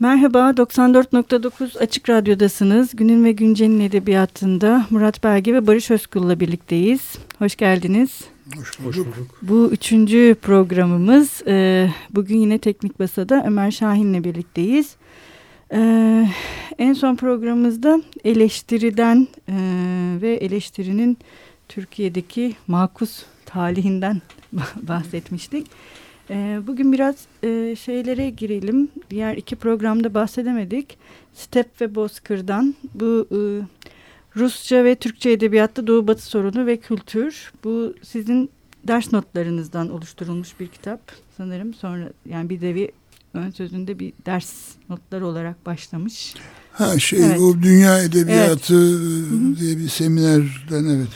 Merhaba, 94.9 Açık Radyo'dasınız. Günün ve Güncel'in edebiyatında Murat Belge ve Barış Özkul'la birlikteyiz. Hoş geldiniz. Hoş bulduk. Hoş bulduk. Bu üçüncü programımız. Ee, bugün yine Teknik Basa'da Ömer Şahin'le birlikteyiz. Ee, en son programımızda eleştiriden e, ve eleştirinin Türkiye'deki makus talihinden bahsetmiştik. E, bugün biraz e, şeylere girelim. Diğer iki programda bahsedemedik. Step ve Bozkır'dan bu e, Rusça ve Türkçe edebiyatta Doğu Batı sorunu ve kültür. Bu sizin ders notlarınızdan oluşturulmuş bir kitap sanırım. Sonra yani bir devi ön sözünde bir ders notları olarak başlamış. Ha şey evet. o dünya edebiyatı evet. diye bir seminerden evet.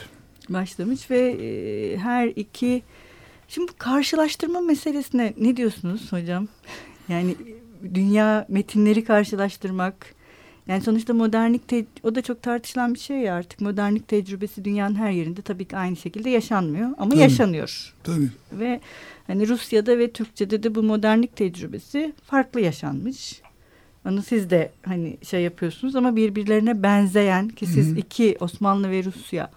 Başlamış ve e, her iki Şimdi bu karşılaştırma meselesine ne diyorsunuz hocam? Yani dünya metinleri karşılaştırmak. Yani sonuçta modernlik o da çok tartışılan bir şey ya artık. Modernlik tecrübesi dünyanın her yerinde tabii ki aynı şekilde yaşanmıyor ama tabii, yaşanıyor. Tabii. Ve hani Rusya'da ve Türkçe'de de bu modernlik tecrübesi farklı yaşanmış. Onu siz de hani şey yapıyorsunuz ama birbirlerine benzeyen ki siz Hı -hı. iki Osmanlı ve Rusya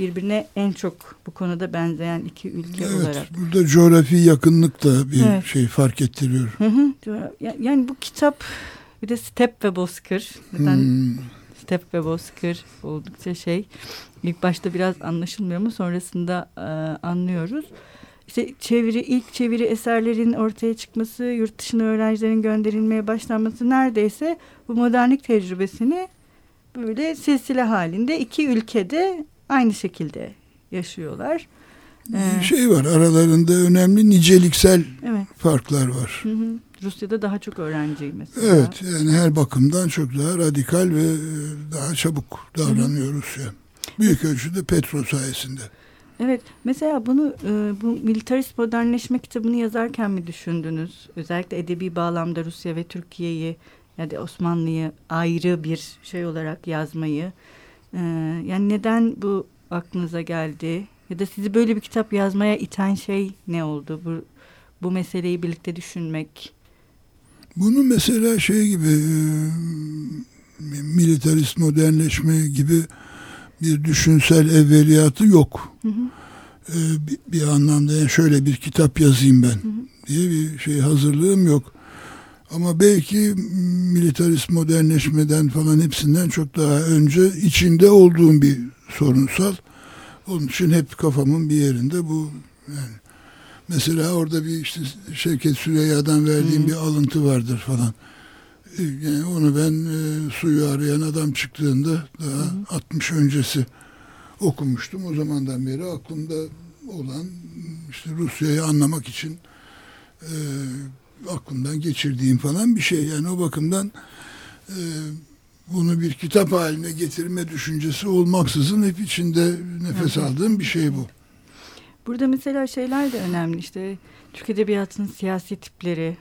birbirine en çok bu konuda benzeyen iki ülke evet, olarak. Burada coğrafi yakınlık da bir evet. şey fark ettiriyor. Hı hı. Yani bu kitap bir de Step ve Bozkır. Neden hmm. Step ve Bozkır oldukça şey. İlk başta biraz anlaşılmıyor ama sonrasında e, anlıyoruz. İşte çeviri, ilk çeviri eserlerin ortaya çıkması, yurt dışına öğrencilerin gönderilmeye başlanması neredeyse bu modernlik tecrübesini böyle silsile halinde iki ülkede aynı şekilde yaşıyorlar. Ee, şey var aralarında önemli niceliksel evet. farklar var. Hı hı. Rusya'da daha çok öğrenci mesela. Evet yani her bakımdan çok daha radikal ve e, daha çabuk davranıyor hı hı. Rusya. Büyük ölçüde Petro sayesinde. Evet mesela bunu e, bu militarist modernleşme kitabını yazarken mi düşündünüz? Özellikle edebi bağlamda Rusya ve Türkiye'yi ya da Osmanlı'yı ayrı bir şey olarak yazmayı ee, yani neden bu aklınıza geldi? Ya da sizi böyle bir kitap yazmaya iten şey ne oldu? Bu, bu meseleyi birlikte düşünmek. Bunu mesela şey gibi e, militarist modernleşme gibi bir düşünsel evveliyatı yok. Hı hı. Ee, bir, bir anlamda yani şöyle bir kitap yazayım ben hı hı. diye bir şey hazırlığım yok. Ama belki militarist modernleşmeden falan hepsinden çok daha önce içinde olduğum bir sorunsal. Onun için hep kafamın bir yerinde bu yani mesela orada bir işte Şevket Süreyya'dan verdiğim Hı. bir alıntı vardır falan. E, yani onu ben e, suyu arayan adam çıktığında daha Hı. 60 öncesi okumuştum. O zamandan beri aklımda olan işte Rusya'yı anlamak için e, aklımdan geçirdiğim falan bir şey. Yani o bakımdan e, bunu bir kitap haline getirme düşüncesi olmaksızın hep içinde nefes aldığım bir şey bu. Burada mesela şeyler de önemli işte Türk Edebiyatı'nın siyasi tipleri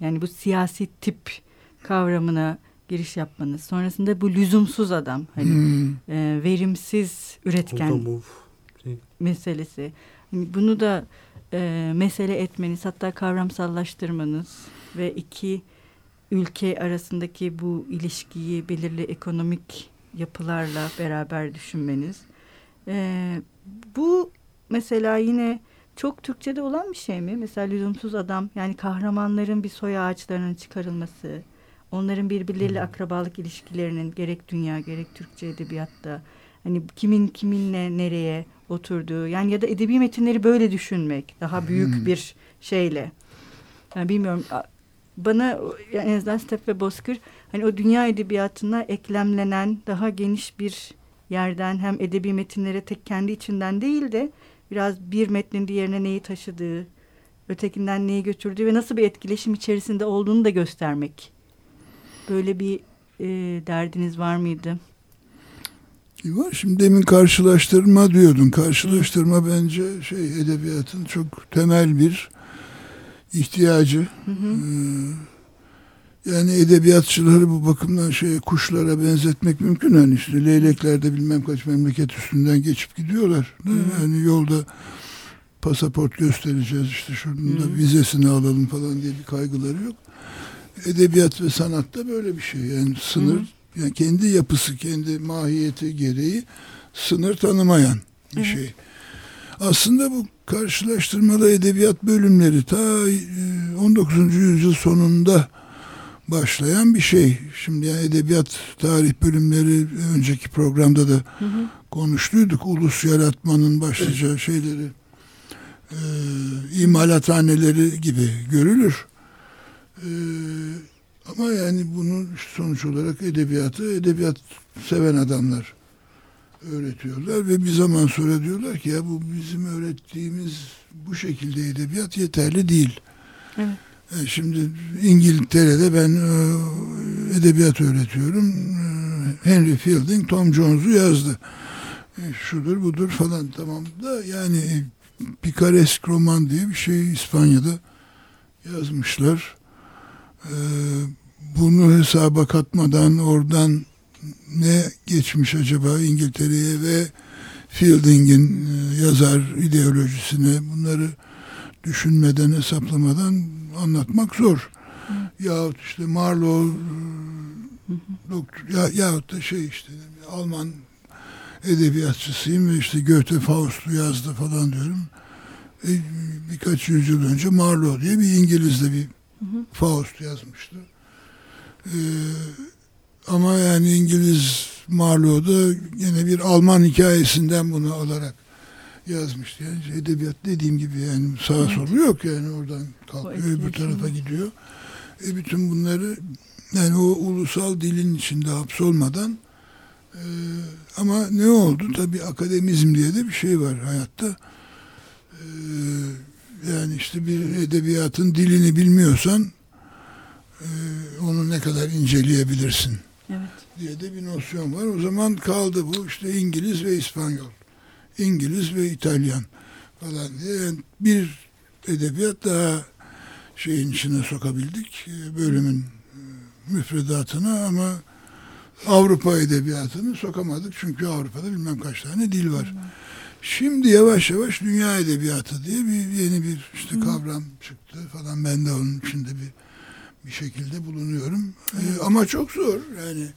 yani bu siyasi tip kavramına giriş yapmanız. Sonrasında bu lüzumsuz adam hani hmm. e, verimsiz üretken şey. meselesi. Hani bunu da e, mesele etmeniz hatta kavramsallaştırmanız ve iki ülke arasındaki bu ilişkiyi belirli ekonomik yapılarla beraber düşünmeniz. E, bu mesela yine çok Türkçe'de olan bir şey mi? Mesela lüzumsuz adam yani kahramanların bir soy ağaçlarının çıkarılması, onların birbirleriyle akrabalık ilişkilerinin gerek dünya gerek Türkçe edebiyatta hani kimin kiminle nereye oturduğu yani ya da edebi metinleri böyle düşünmek daha büyük hmm. bir şeyle. Yani bilmiyorum bana yani en azından Step ve Bozkır hani o dünya edebiyatına eklemlenen daha geniş bir yerden hem edebi metinlere tek kendi içinden değil de biraz bir metnin diğerine neyi taşıdığı, ötekinden neyi götürdüğü ve nasıl bir etkileşim içerisinde olduğunu da göstermek. Böyle bir e, derdiniz var mıydı? Var. Şimdi demin karşılaştırma diyordun. Karşılaştırma bence şey edebiyatın çok temel bir ihtiyacı. Hı hı. Ee, yani edebiyatçıları bu bakımdan şey kuşlara benzetmek mümkün. Hani işte leyleklerde bilmem kaç memleket üstünden geçip gidiyorlar. Hı hı. Yani yolda pasaport göstereceğiz işte şunun da vizesini alalım falan diye bir kaygıları yok. Edebiyat ve sanatta böyle bir şey. Yani sınır, Hı. Yani kendi yapısı, kendi mahiyeti gereği sınır tanımayan bir Hı. şey. Aslında bu karşılaştırmalı edebiyat bölümleri ta 19. E, yüzyıl sonunda başlayan bir şey. Şimdi yani edebiyat tarih bölümleri önceki programda da hı hı. konuştuyduk. Ulus yaratmanın başlıca şeyleri e, imalathaneleri gibi görülür. E, ama yani bunu sonuç olarak edebiyatı edebiyat seven adamlar öğretiyorlar ve bir zaman sonra diyorlar ki ya bu bizim öğrettiğimiz bu şekilde edebiyat yeterli değil. Evet. E, şimdi İngiltere'de ben e, edebiyat öğretiyorum. E, Henry Fielding Tom Jones'u yazdı. Şudur budur falan tamam da yani pikaresk roman diye bir şey İspanya'da yazmışlar. Bunu hesaba katmadan oradan ne geçmiş acaba İngiltere'ye ve Fielding'in yazar ideolojisine bunları düşünmeden hesaplamadan anlatmak zor. Hı. Yahut işte Marlowe doktor, ya, yahut da şey işte Alman edebiyatçısıyım ve işte Goethe Faust'u yazdı falan diyorum. E, birkaç yüzyıl önce Marlowe diye bir İngiliz'de bir hı. Faust yazmıştı. E, ama yani İngiliz Marlowe'da yine bir Alman hikayesinden bunu alarak yazmış. Yani edebiyat dediğim gibi yani sağa evet. solu yok yani oradan kalkıyor öbür tarafa gidiyor. E bütün bunları yani o ulusal dilin içinde hapsolmadan e, ama ne oldu? Tabi akademizm diye de bir şey var hayatta. E, yani işte bir edebiyatın dilini bilmiyorsan e, onu ne kadar inceleyebilirsin evet. diye de bir nosyon var. O zaman kaldı bu işte İngiliz ve İspanyol. İngiliz ve İtalyan falan diye yani bir edebiyat daha şeyin içine sokabildik e, bölümün e, müfredatını ama Avrupa edebiyatını sokamadık çünkü Avrupa'da bilmem kaç tane dil var. Şimdi yavaş yavaş dünya edebiyatı diye bir yeni bir işte kavram çıktı falan. Ben de onun içinde bir bir şekilde bulunuyorum. Ee, ama çok zor. Yani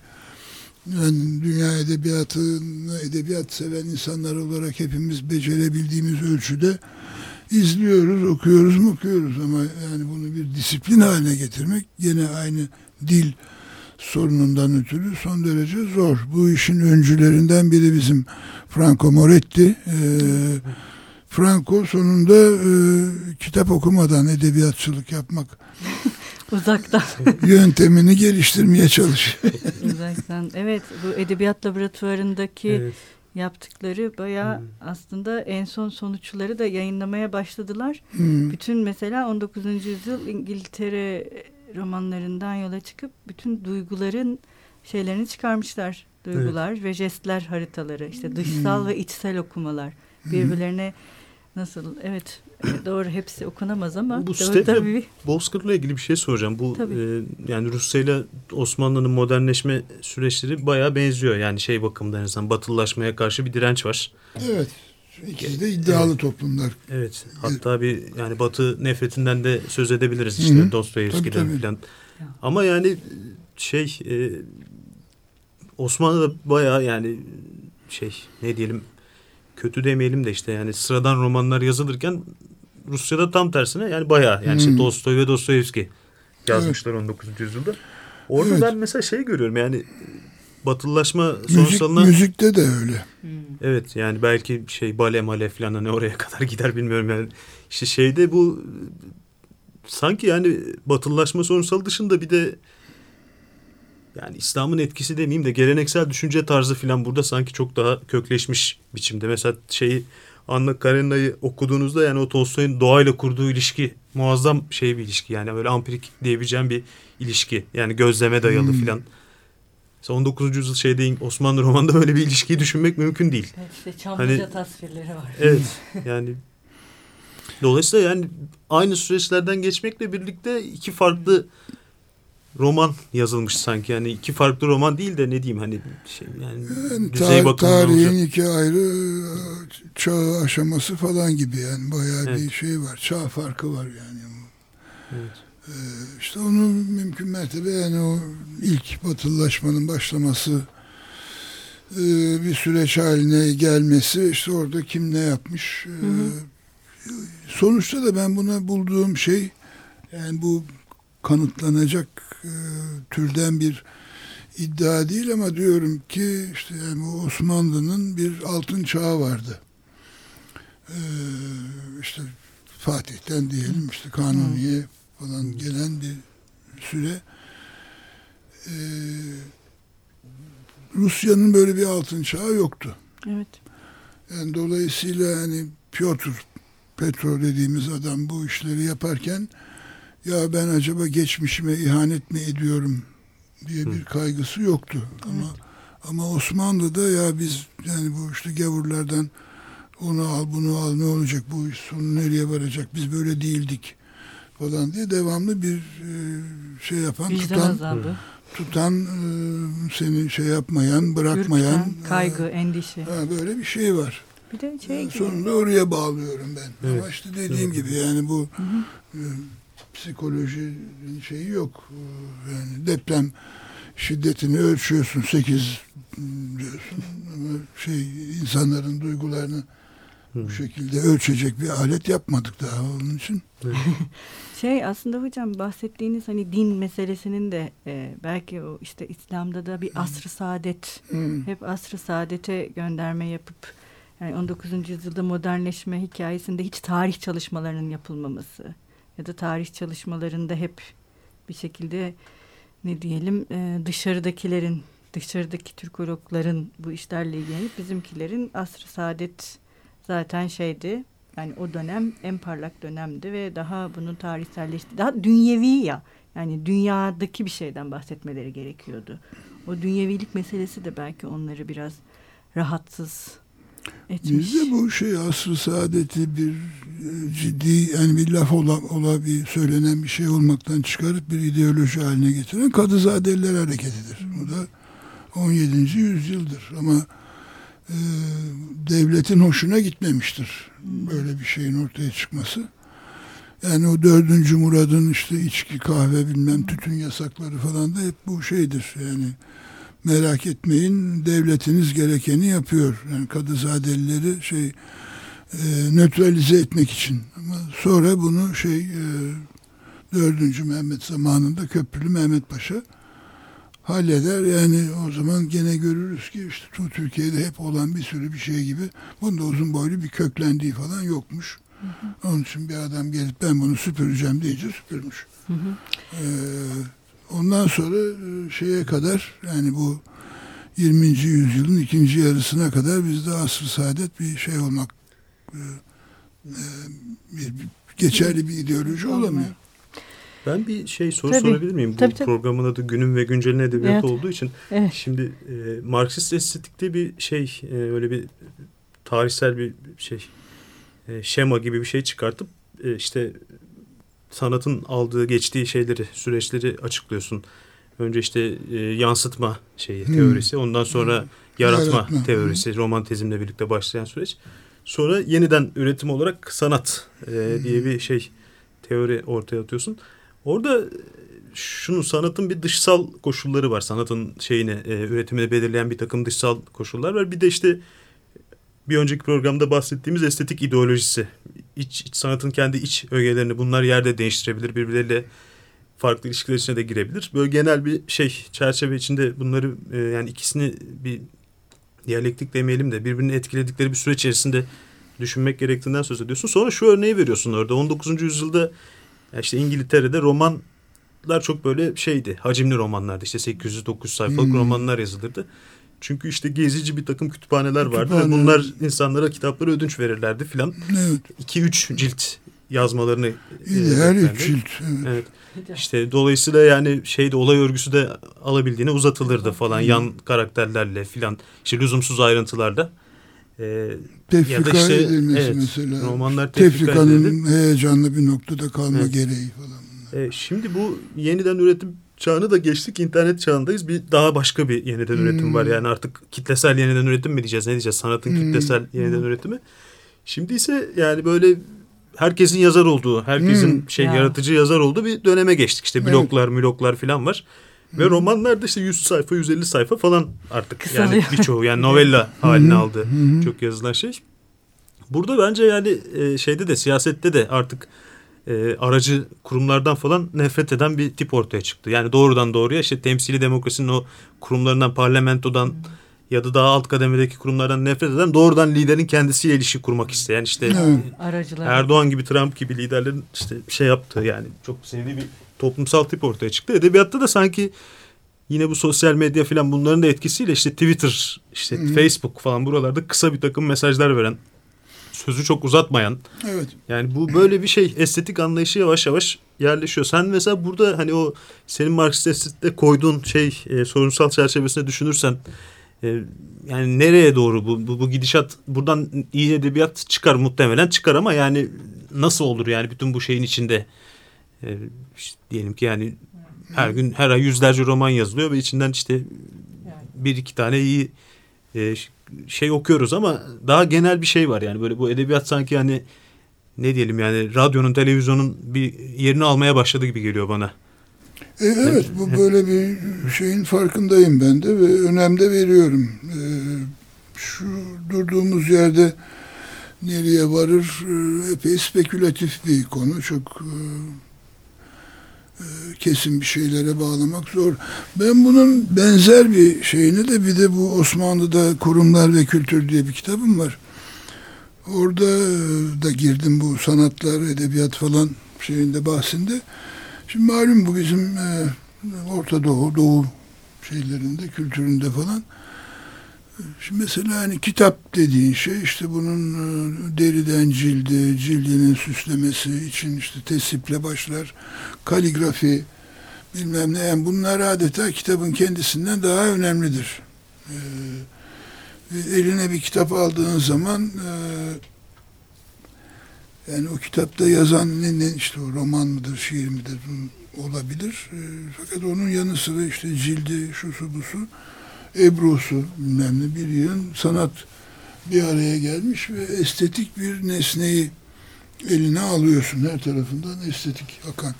yani dünya edebiyatını, edebiyat seven insanlar olarak hepimiz becerebildiğimiz ölçüde izliyoruz, okuyoruz okuyoruz. Ama yani bunu bir disiplin haline getirmek yine aynı dil sorunundan ötürü son derece zor. Bu işin öncülerinden biri bizim Franco Moretti. Ee, Franco sonunda e, kitap okumadan edebiyatçılık yapmak Uzaktan. Yöntemini geliştirmeye çalışıyor. Uzaktan. Evet bu edebiyat laboratuvarındaki evet. yaptıkları baya hmm. aslında en son sonuçları da yayınlamaya başladılar. Hmm. Bütün mesela 19. yüzyıl İngiltere romanlarından yola çıkıp bütün duyguların şeylerini çıkarmışlar. Duygular evet. ve jestler haritaları işte dışsal hmm. ve içsel okumalar birbirlerine nasıl evet Doğru hepsi okunamaz ama. Bu Stephen Bozkır'la ilgili bir şey soracağım. Bu e, yani Rusya ile Osmanlı'nın modernleşme süreçleri bayağı benziyor. Yani şey bakımından en azından batılılaşmaya karşı bir direnç var. Evet. İkisi de iddialı evet. toplumlar. Evet. Hatta bir yani Batı nefretinden de söz edebiliriz işte Dostoyevski'den falan. Ama yani şey e, Osmanlı'da bayağı yani şey ne diyelim kötü demeyelim de işte yani sıradan romanlar yazılırken Rusya'da tam tersine yani bayağı yani hmm. işte Dostoy ve Dostoyevski yazmışlar evet. 19. yüzyılda. Orada evet. ben mesela şey görüyorum yani batılılaşma sonrasında... Müzik, müzikte de öyle. Hmm. Evet yani belki şey bale male falan hani oraya kadar gider bilmiyorum yani. İşte şeyde bu sanki yani batılılaşma sonrasal dışında bir de yani İslam'ın etkisi demeyeyim de geleneksel düşünce tarzı falan burada sanki çok daha kökleşmiş biçimde. Mesela şeyi Anna Karenina'yı okuduğunuzda yani o Tolstoy'un doğayla kurduğu ilişki muazzam şey bir ilişki. Yani böyle ampirik diyebileceğim bir ilişki. Yani gözleme dayalı hmm. filan. 19. yüzyıl şeyde Osmanlı romanında böyle bir ilişkiyi düşünmek mümkün değil. Evet işte Çamlıca hani, tasvirleri var. Evet yani dolayısıyla yani aynı süreçlerden geçmekle birlikte iki farklı roman yazılmış sanki. Yani iki farklı roman değil de ne diyeyim hani şey yani, yani düzey tar tarihin olacak. iki ayrı çağ aşaması falan gibi yani bayağı evet. bir şey var. Çağ farkı var yani. Evet. Ee, işte onu mümkün mertebe yani o ilk batılılaşmanın başlaması e, bir süreç haline gelmesi işte orada kim ne yapmış e, hı hı. sonuçta da ben buna bulduğum şey yani bu kanıtlanacak e, türden bir iddia değil ama diyorum ki işte yani Osmanlı'nın bir altın çağı vardı. Ee, işte Fatih'ten diyelim işte Kanuni'ye falan gelen bir süre ee, Rusya'nın böyle bir altın çağı yoktu. Evet. Yani dolayısıyla hani Piotr Petro dediğimiz adam bu işleri yaparken ya ben acaba geçmişime ihanet mi ediyorum diye bir kaygısı yoktu. Evet. Ama ama Osmanlı'da ya biz yani bu işte gavurlardan onu al bunu al ne olacak bu iş sonu nereye varacak biz böyle değildik falan diye devamlı bir e, şey yapan Vicdan tutan azabı. tutan e, seni şey yapmayan bırakmayan Ürkten, kaygı e, endişe ha, böyle bir şey var. Bir de şey yani sonunda oraya bağlıyorum ben. Evet. Ama işte dediğim evet. gibi yani bu hı hı. E, psikoloji şeyi yok. Yani deprem şiddetini ölçüyorsun 8 diyorsun ama şey insanların duygularını bu şekilde ölçecek bir alet yapmadık daha onun için. şey aslında hocam bahsettiğiniz hani din meselesinin de e, belki o işte İslam'da da bir asr-ı saadet hep asr-ı saadete gönderme yapıp yani 19. yüzyılda modernleşme hikayesinde hiç tarih çalışmalarının yapılmaması ya da tarih çalışmalarında hep bir şekilde ne diyelim e, dışarıdakilerin dışarıdaki Türkologların bu işlerle ilgilenip bizimkilerin asr-ı saadet zaten şeydi yani o dönem en parlak dönemdi ve daha bunu tarihselleşti. Daha dünyevi ya. Yani dünyadaki bir şeyden bahsetmeleri gerekiyordu. O dünyevilik meselesi de belki onları biraz rahatsız etmiş. Bizde bu şey asr saadeti bir e, ciddi yani bir laf ola, ola bir söylenen bir şey olmaktan çıkarıp bir ideoloji haline getiren Kadızadeliler hareketidir. Bu da 17. yüzyıldır ama e, devletin hoşuna gitmemiştir böyle bir şeyin ortaya çıkması. Yani o dördüncü Murad'ın işte içki, kahve bilmem tütün yasakları falan da hep bu şeydir. Yani merak etmeyin devletiniz gerekeni yapıyor. Yani Kadızadelileri şey e, nötralize etmek için. Ama sonra bunu şey e, Mehmet zamanında Köprülü Mehmet Paşa halleder. Yani o zaman gene görürüz ki işte Türkiye'de hep olan bir sürü bir şey gibi bunda uzun boylu bir köklendiği falan yokmuş. Hı hı. Onun için bir adam gelip ben bunu süpüreceğim deyince süpürmüş. Hı hı. Ee, ondan sonra e, şeye kadar yani bu 20. yüzyılın ikinci yarısına kadar bizde asr saadet bir şey olmak e, e, bir, bir geçerli bir ideoloji olamıyor. Ben bir şey soru tabii. sorabilir miyim? Bu tabii, tabii. programın adı Günün ve Güncel'in edebiyatı evet. olduğu için. Evet. Şimdi e, Marksist estetikte bir şey e, öyle bir tarihsel bir şey e, şema gibi bir şey çıkartıp e, işte sanatın aldığı geçtiği şeyleri süreçleri açıklıyorsun. Önce işte e, yansıtma şeyi hmm. teorisi ondan sonra hmm. yaratma, yaratma teorisi hmm. romantizmle birlikte başlayan süreç. Sonra yeniden üretim olarak sanat e, hmm. diye bir şey teori ortaya atıyorsun. Orada şunun sanatın bir dışsal koşulları var. Sanatın şeyini e, üretimini belirleyen bir takım dışsal koşullar var. Bir de işte bir önceki programda bahsettiğimiz estetik ideolojisi. İç, iç sanatın kendi iç ögelerini bunlar yerde değiştirebilir. Birbirleriyle farklı ilişkiler içine de girebilir. Böyle genel bir şey çerçeve içinde bunları e, yani ikisini bir diyalektik demeyelim de birbirini etkiledikleri bir süre içerisinde düşünmek gerektiğinden söz ediyorsun. Sonra şu örneği veriyorsun orada. 19. yüzyılda işte İngiltere'de romanlar çok böyle şeydi. Hacimli romanlardı. İşte 800-900 sayfalık hmm. romanlar yazılırdı. Çünkü işte gezici bir takım kütüphaneler vardı Kütüphane. ve bunlar insanlara kitapları ödünç verirlerdi filan. Evet. 2-3 cilt yazmalarını her üç cilt. Evet. evet. İşte dolayısıyla yani şeyde olay örgüsü de alabildiğine uzatılırdı falan hmm. yan karakterlerle filan. İşte lüzumsuz ayrıntılarda. Ee, tefrika ya da işte, edilmesi evet, mesela. Romanlar Tefrikanın edildi. heyecanlı bir noktada kalma evet. gereği falan. Ee, şimdi bu yeniden üretim çağını da geçtik. internet çağındayız. Bir daha başka bir yeniden hmm. üretim var. Yani artık kitlesel yeniden üretim mi diyeceğiz? Ne diyeceğiz? Sanatın hmm. kitlesel yeniden hmm. üretimi. Şimdi ise yani böyle herkesin yazar olduğu, herkesin Hmm. şey Ya. yaratıcı yazar olduğu bir döneme geçtik. İşte Evet. bloklar, müloklar falan var. Ve romanlar da işte 100 sayfa, 150 sayfa falan artık. Yani Kısalıyor. birçoğu yani novella hı. aldı. Çok yazılan şey. Burada bence yani e, şeyde de siyasette de artık e, aracı kurumlardan falan nefret eden bir tip ortaya çıktı. Yani doğrudan doğruya işte temsili demokrasinin o kurumlarından, parlamentodan ya da daha alt kademedeki kurumlardan nefret eden doğrudan liderin kendisiyle ilişki kurmak isteyen işte. Aracılar. Erdoğan gibi Trump gibi liderlerin işte şey yaptığı yani çok sevdiği bir toplumsal tip ortaya çıktı. Edebiyatta da sanki yine bu sosyal medya falan bunların da etkisiyle işte Twitter, işte Hı. Facebook falan buralarda kısa bir takım mesajlar veren, sözü çok uzatmayan Evet. yani bu böyle bir şey estetik anlayışı yavaş yavaş yerleşiyor. Sen mesela burada hani o senin Marksist estetikte koyduğun şey e, sorunsal çerçevesinde düşünürsen e, yani nereye doğru bu, bu bu gidişat buradan iyi edebiyat çıkar muhtemelen çıkar ama yani nasıl olur yani bütün bu şeyin içinde e, işte diyelim ki yani her gün her ay yüzlerce roman yazılıyor ve içinden işte bir iki tane iyi e, şey okuyoruz ama daha genel bir şey var yani böyle bu edebiyat sanki hani ne diyelim yani radyonun televizyonun bir yerini almaya başladı gibi geliyor bana. E, evet bu böyle bir şeyin farkındayım ben de ve önem de veriyorum. E, şu durduğumuz yerde nereye varır e, epey spekülatif bir konu. Çok e, kesin bir şeylere bağlamak zor. Ben bunun benzer bir şeyini de bir de bu Osmanlı'da Kurumlar ve Kültür diye bir kitabım var. Orada e, da girdim bu sanatlar, edebiyat falan şeyinde bahsinde. Şimdi malum bu bizim e, Orta Doğu, Doğu şeylerinde, kültüründe falan. Şimdi mesela hani kitap dediğin şey işte bunun e, deriden cildi, cildinin süslemesi için işte tesiple başlar, kaligrafi bilmem ne. Yani bunlar adeta kitabın kendisinden daha önemlidir. E, ve eline bir kitap aldığın zaman e, yani o kitapta yazan ne, ne işte o roman mıdır, şiir midir olabilir. E, fakat onun yanı sıra işte cildi, şusu busu, ebrusu bilmem ne bir yığın sanat bir araya gelmiş ve estetik bir nesneyi eline alıyorsun her tarafından estetik akan.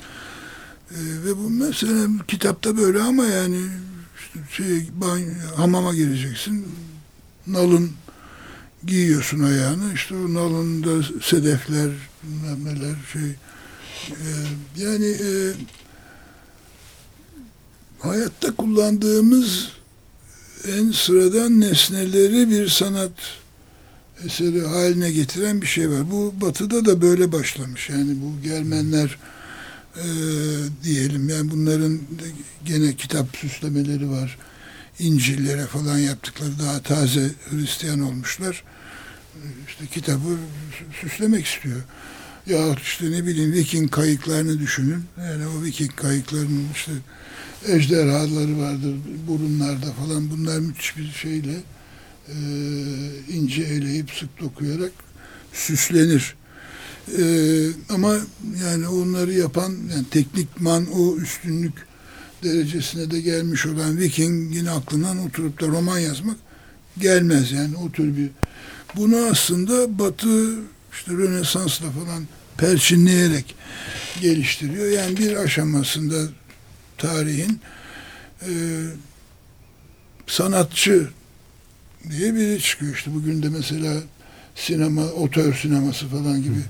E, ve bu mesela kitapta böyle ama yani işte şey, banyo, hamama gireceksin. Nalın giyiyorsun ayağını. işte o nalında sedefler, neler şey. e, yani e, hayatta kullandığımız en sıradan nesneleri bir sanat eseri haline getiren bir şey var. Bu batıda da böyle başlamış. Yani bu Germenler e, diyelim yani bunların gene kitap süslemeleri var. İncil'lere falan yaptıkları daha taze Hristiyan olmuşlar. İşte kitabı süslemek istiyor. Ya işte ne bileyim Viking kayıklarını düşünün. Yani o Viking kayıklarının işte ejderhaları vardır burunlarda falan. Bunlar müthiş bir şeyle e, ince eleyip sık dokuyarak süslenir. E, ama yani onları yapan yani teknikman o üstünlük derecesine de gelmiş olan Viking'in aklından oturup da roman yazmak gelmez yani o tür bir bunu aslında Batı işte Rönesans'la falan perçinleyerek geliştiriyor. Yani bir aşamasında tarihin e, sanatçı diye biri çıkıyor. İşte bugün de mesela sinema, otör sineması falan gibi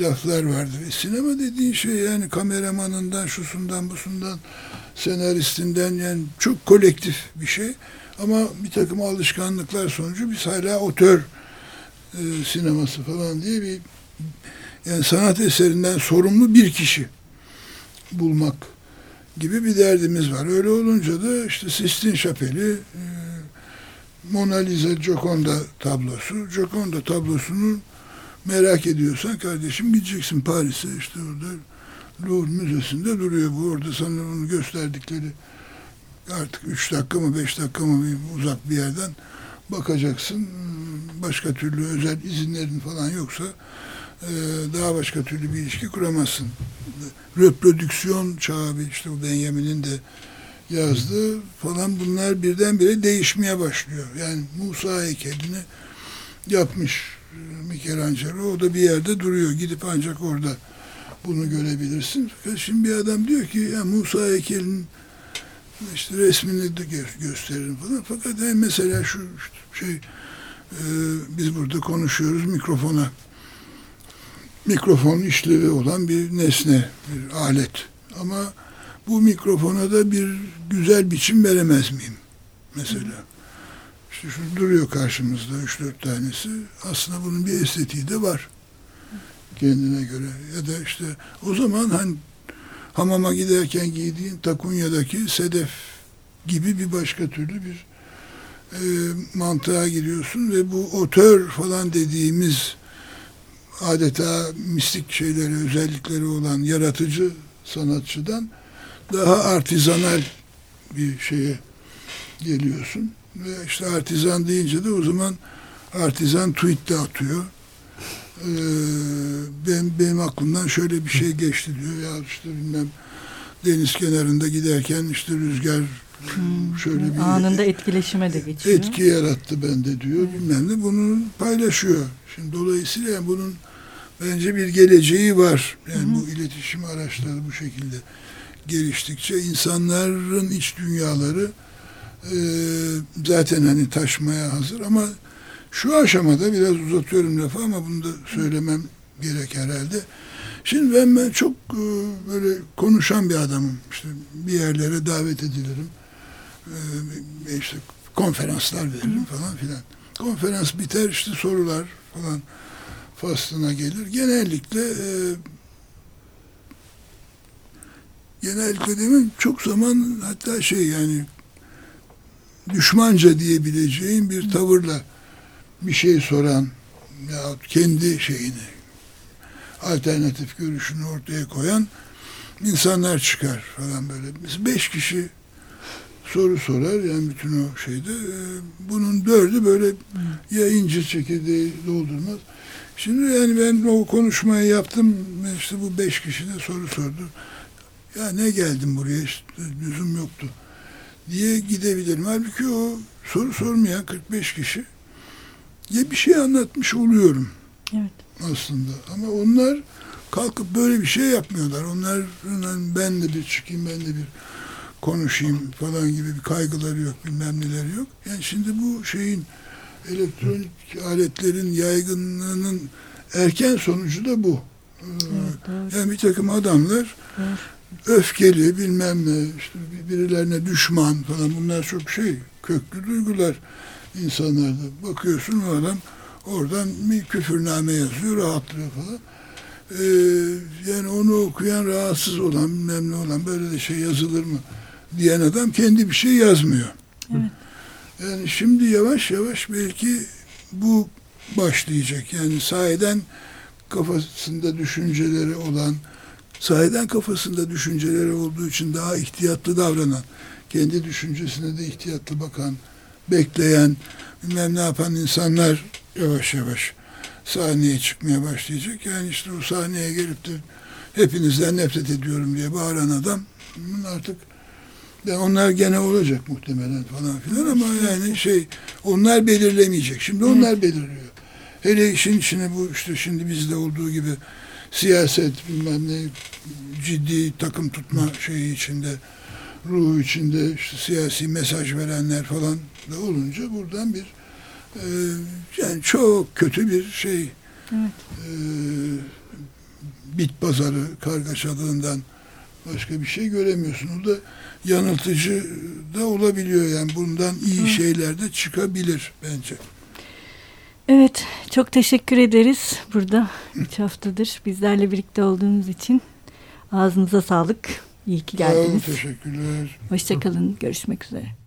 laflar vardır. E, sinema dediğin şey yani kameramanından, şusundan, busundan, senaristinden yani çok kolektif bir şey. Ama bir takım alışkanlıklar sonucu biz hala otör e, sineması falan diye bir yani sanat eserinden sorumlu bir kişi bulmak gibi bir derdimiz var. Öyle olunca da işte Sistine Şapeli, e, Mona Lisa Gioconda tablosu. Gioconda tablosunu merak ediyorsan kardeşim gideceksin Paris'e işte orada Louvre Müzesi'nde duruyor bu. Orada sana onu gösterdikleri artık üç dakika mı beş dakika mı uzak bir yerden bakacaksın. Başka türlü özel izinlerin falan yoksa daha başka türlü bir ilişki kuramazsın. Reprodüksiyon çağı işte bu Benjamin'in de yazdığı falan bunlar birdenbire değişmeye başlıyor. Yani Musa heykelini yapmış Michelangelo o da bir yerde duruyor. Gidip ancak orada bunu görebilirsin. Fakat şimdi bir adam diyor ki ya Musa heykelinin işte resmini de gö- gösteririm falan. Fakat yani mesela şu şey e, biz burada konuşuyoruz mikrofona mikrofon işlevi olan bir nesne, bir alet. Ama bu mikrofona da bir güzel biçim veremez miyim? Mesela. İşte şu duruyor karşımızda üç dört tanesi. Aslında bunun bir estetiği de var. Kendine göre. Ya da işte o zaman hani hamama giderken giydiğin takunyadaki sedef gibi bir başka türlü bir e, mantığa giriyorsun ve bu otör falan dediğimiz adeta mistik şeyleri, özellikleri olan yaratıcı sanatçıdan daha artizanal bir şeye geliyorsun. Ve işte artizan deyince de o zaman artizan tweet de atıyor. Ee, benim, benim aklımdan şöyle bir şey geçti diyor. Ya işte bilmem deniz kenarında giderken işte rüzgar Hmm, şöyle bir Anında etkileşime de geçiyor. etki yarattı bende diyor. Bilmem ne bunu paylaşıyor. Şimdi dolayısıyla yani bunun bence bir geleceği var. Yani bu iletişim araçları bu şekilde geliştikçe insanların iç dünyaları e, zaten hani taşmaya hazır ama şu aşamada biraz uzatıyorum lafı ama bunu da söylemem gerek herhalde. Şimdi ben, ben çok e, böyle konuşan bir adamım. İşte bir yerlere davet edilirim. E, işte konferanslar veririm falan filan. Konferans biter işte sorular falan faslına gelir. Genellikle e, genellikle demem çok zaman hatta şey yani düşmanca diyebileceğim bir tavırla bir şey soran ya kendi şeyini alternatif görüşünü ortaya koyan insanlar çıkar falan böyle. Biz beş kişi soru sorar yani bütün o şeyde. E, bunun dördü böyle ya incir çekirdeği doldurmaz. Şimdi yani ben o konuşmayı yaptım. işte bu beş kişi de soru sordu. Ya ne geldim buraya işte lüzum yoktu diye gidebilirim. Halbuki o soru sormayan 45 kişi ya bir şey anlatmış oluyorum Evet. aslında. Ama onlar kalkıp böyle bir şey yapmıyorlar. Onlar ben de bir çıkayım, ben de bir konuşayım falan gibi bir kaygıları yok, bilmem neleri yok. Yani şimdi bu şeyin elektronik aletlerin yaygınlığının erken sonucu da bu. Evet. Yani bir takım adamlar Doğru. öfkeli bilmem ne işte birilerine düşman falan bunlar çok şey köklü duygular insanlarda. Bakıyorsun o adam oradan bir küfürname yazıyor rahatlıyor falan. Ee, yani onu okuyan rahatsız olan bilmem ne olan böyle de şey yazılır mı diyen adam kendi bir şey yazmıyor. Evet. Yani şimdi yavaş yavaş belki bu başlayacak. Yani sahiden kafasında düşünceleri olan, sahiden kafasında düşünceleri olduğu için daha ihtiyatlı davranan, kendi düşüncesine de ihtiyatlı bakan, bekleyen, bilmem ne yapan insanlar yavaş yavaş sahneye çıkmaya başlayacak. Yani işte o sahneye gelip de hepinizden nefret ediyorum diye bağıran adam artık yani onlar gene olacak muhtemelen falan filan ama yani şey onlar belirlemeyecek. Şimdi onlar belirliyor. Hele işin içine bu işte şimdi bizde olduğu gibi siyaset bilmem ne ciddi takım tutma şeyi içinde ruhu içinde işte siyasi mesaj verenler falan da olunca buradan bir e, yani çok kötü bir şey Evet. e, bit pazarı kargaşalığından başka bir şey göremiyorsun. O da yanıltıcı da olabiliyor yani bundan iyi Hı. şeyler de çıkabilir bence. Evet, çok teşekkür ederiz burada üç haftadır bizlerle birlikte olduğunuz için. Ağzınıza sağlık. İyi ki Sağ olun, geldiniz. teşekkürler. Hoşçakalın. Görüşmek üzere.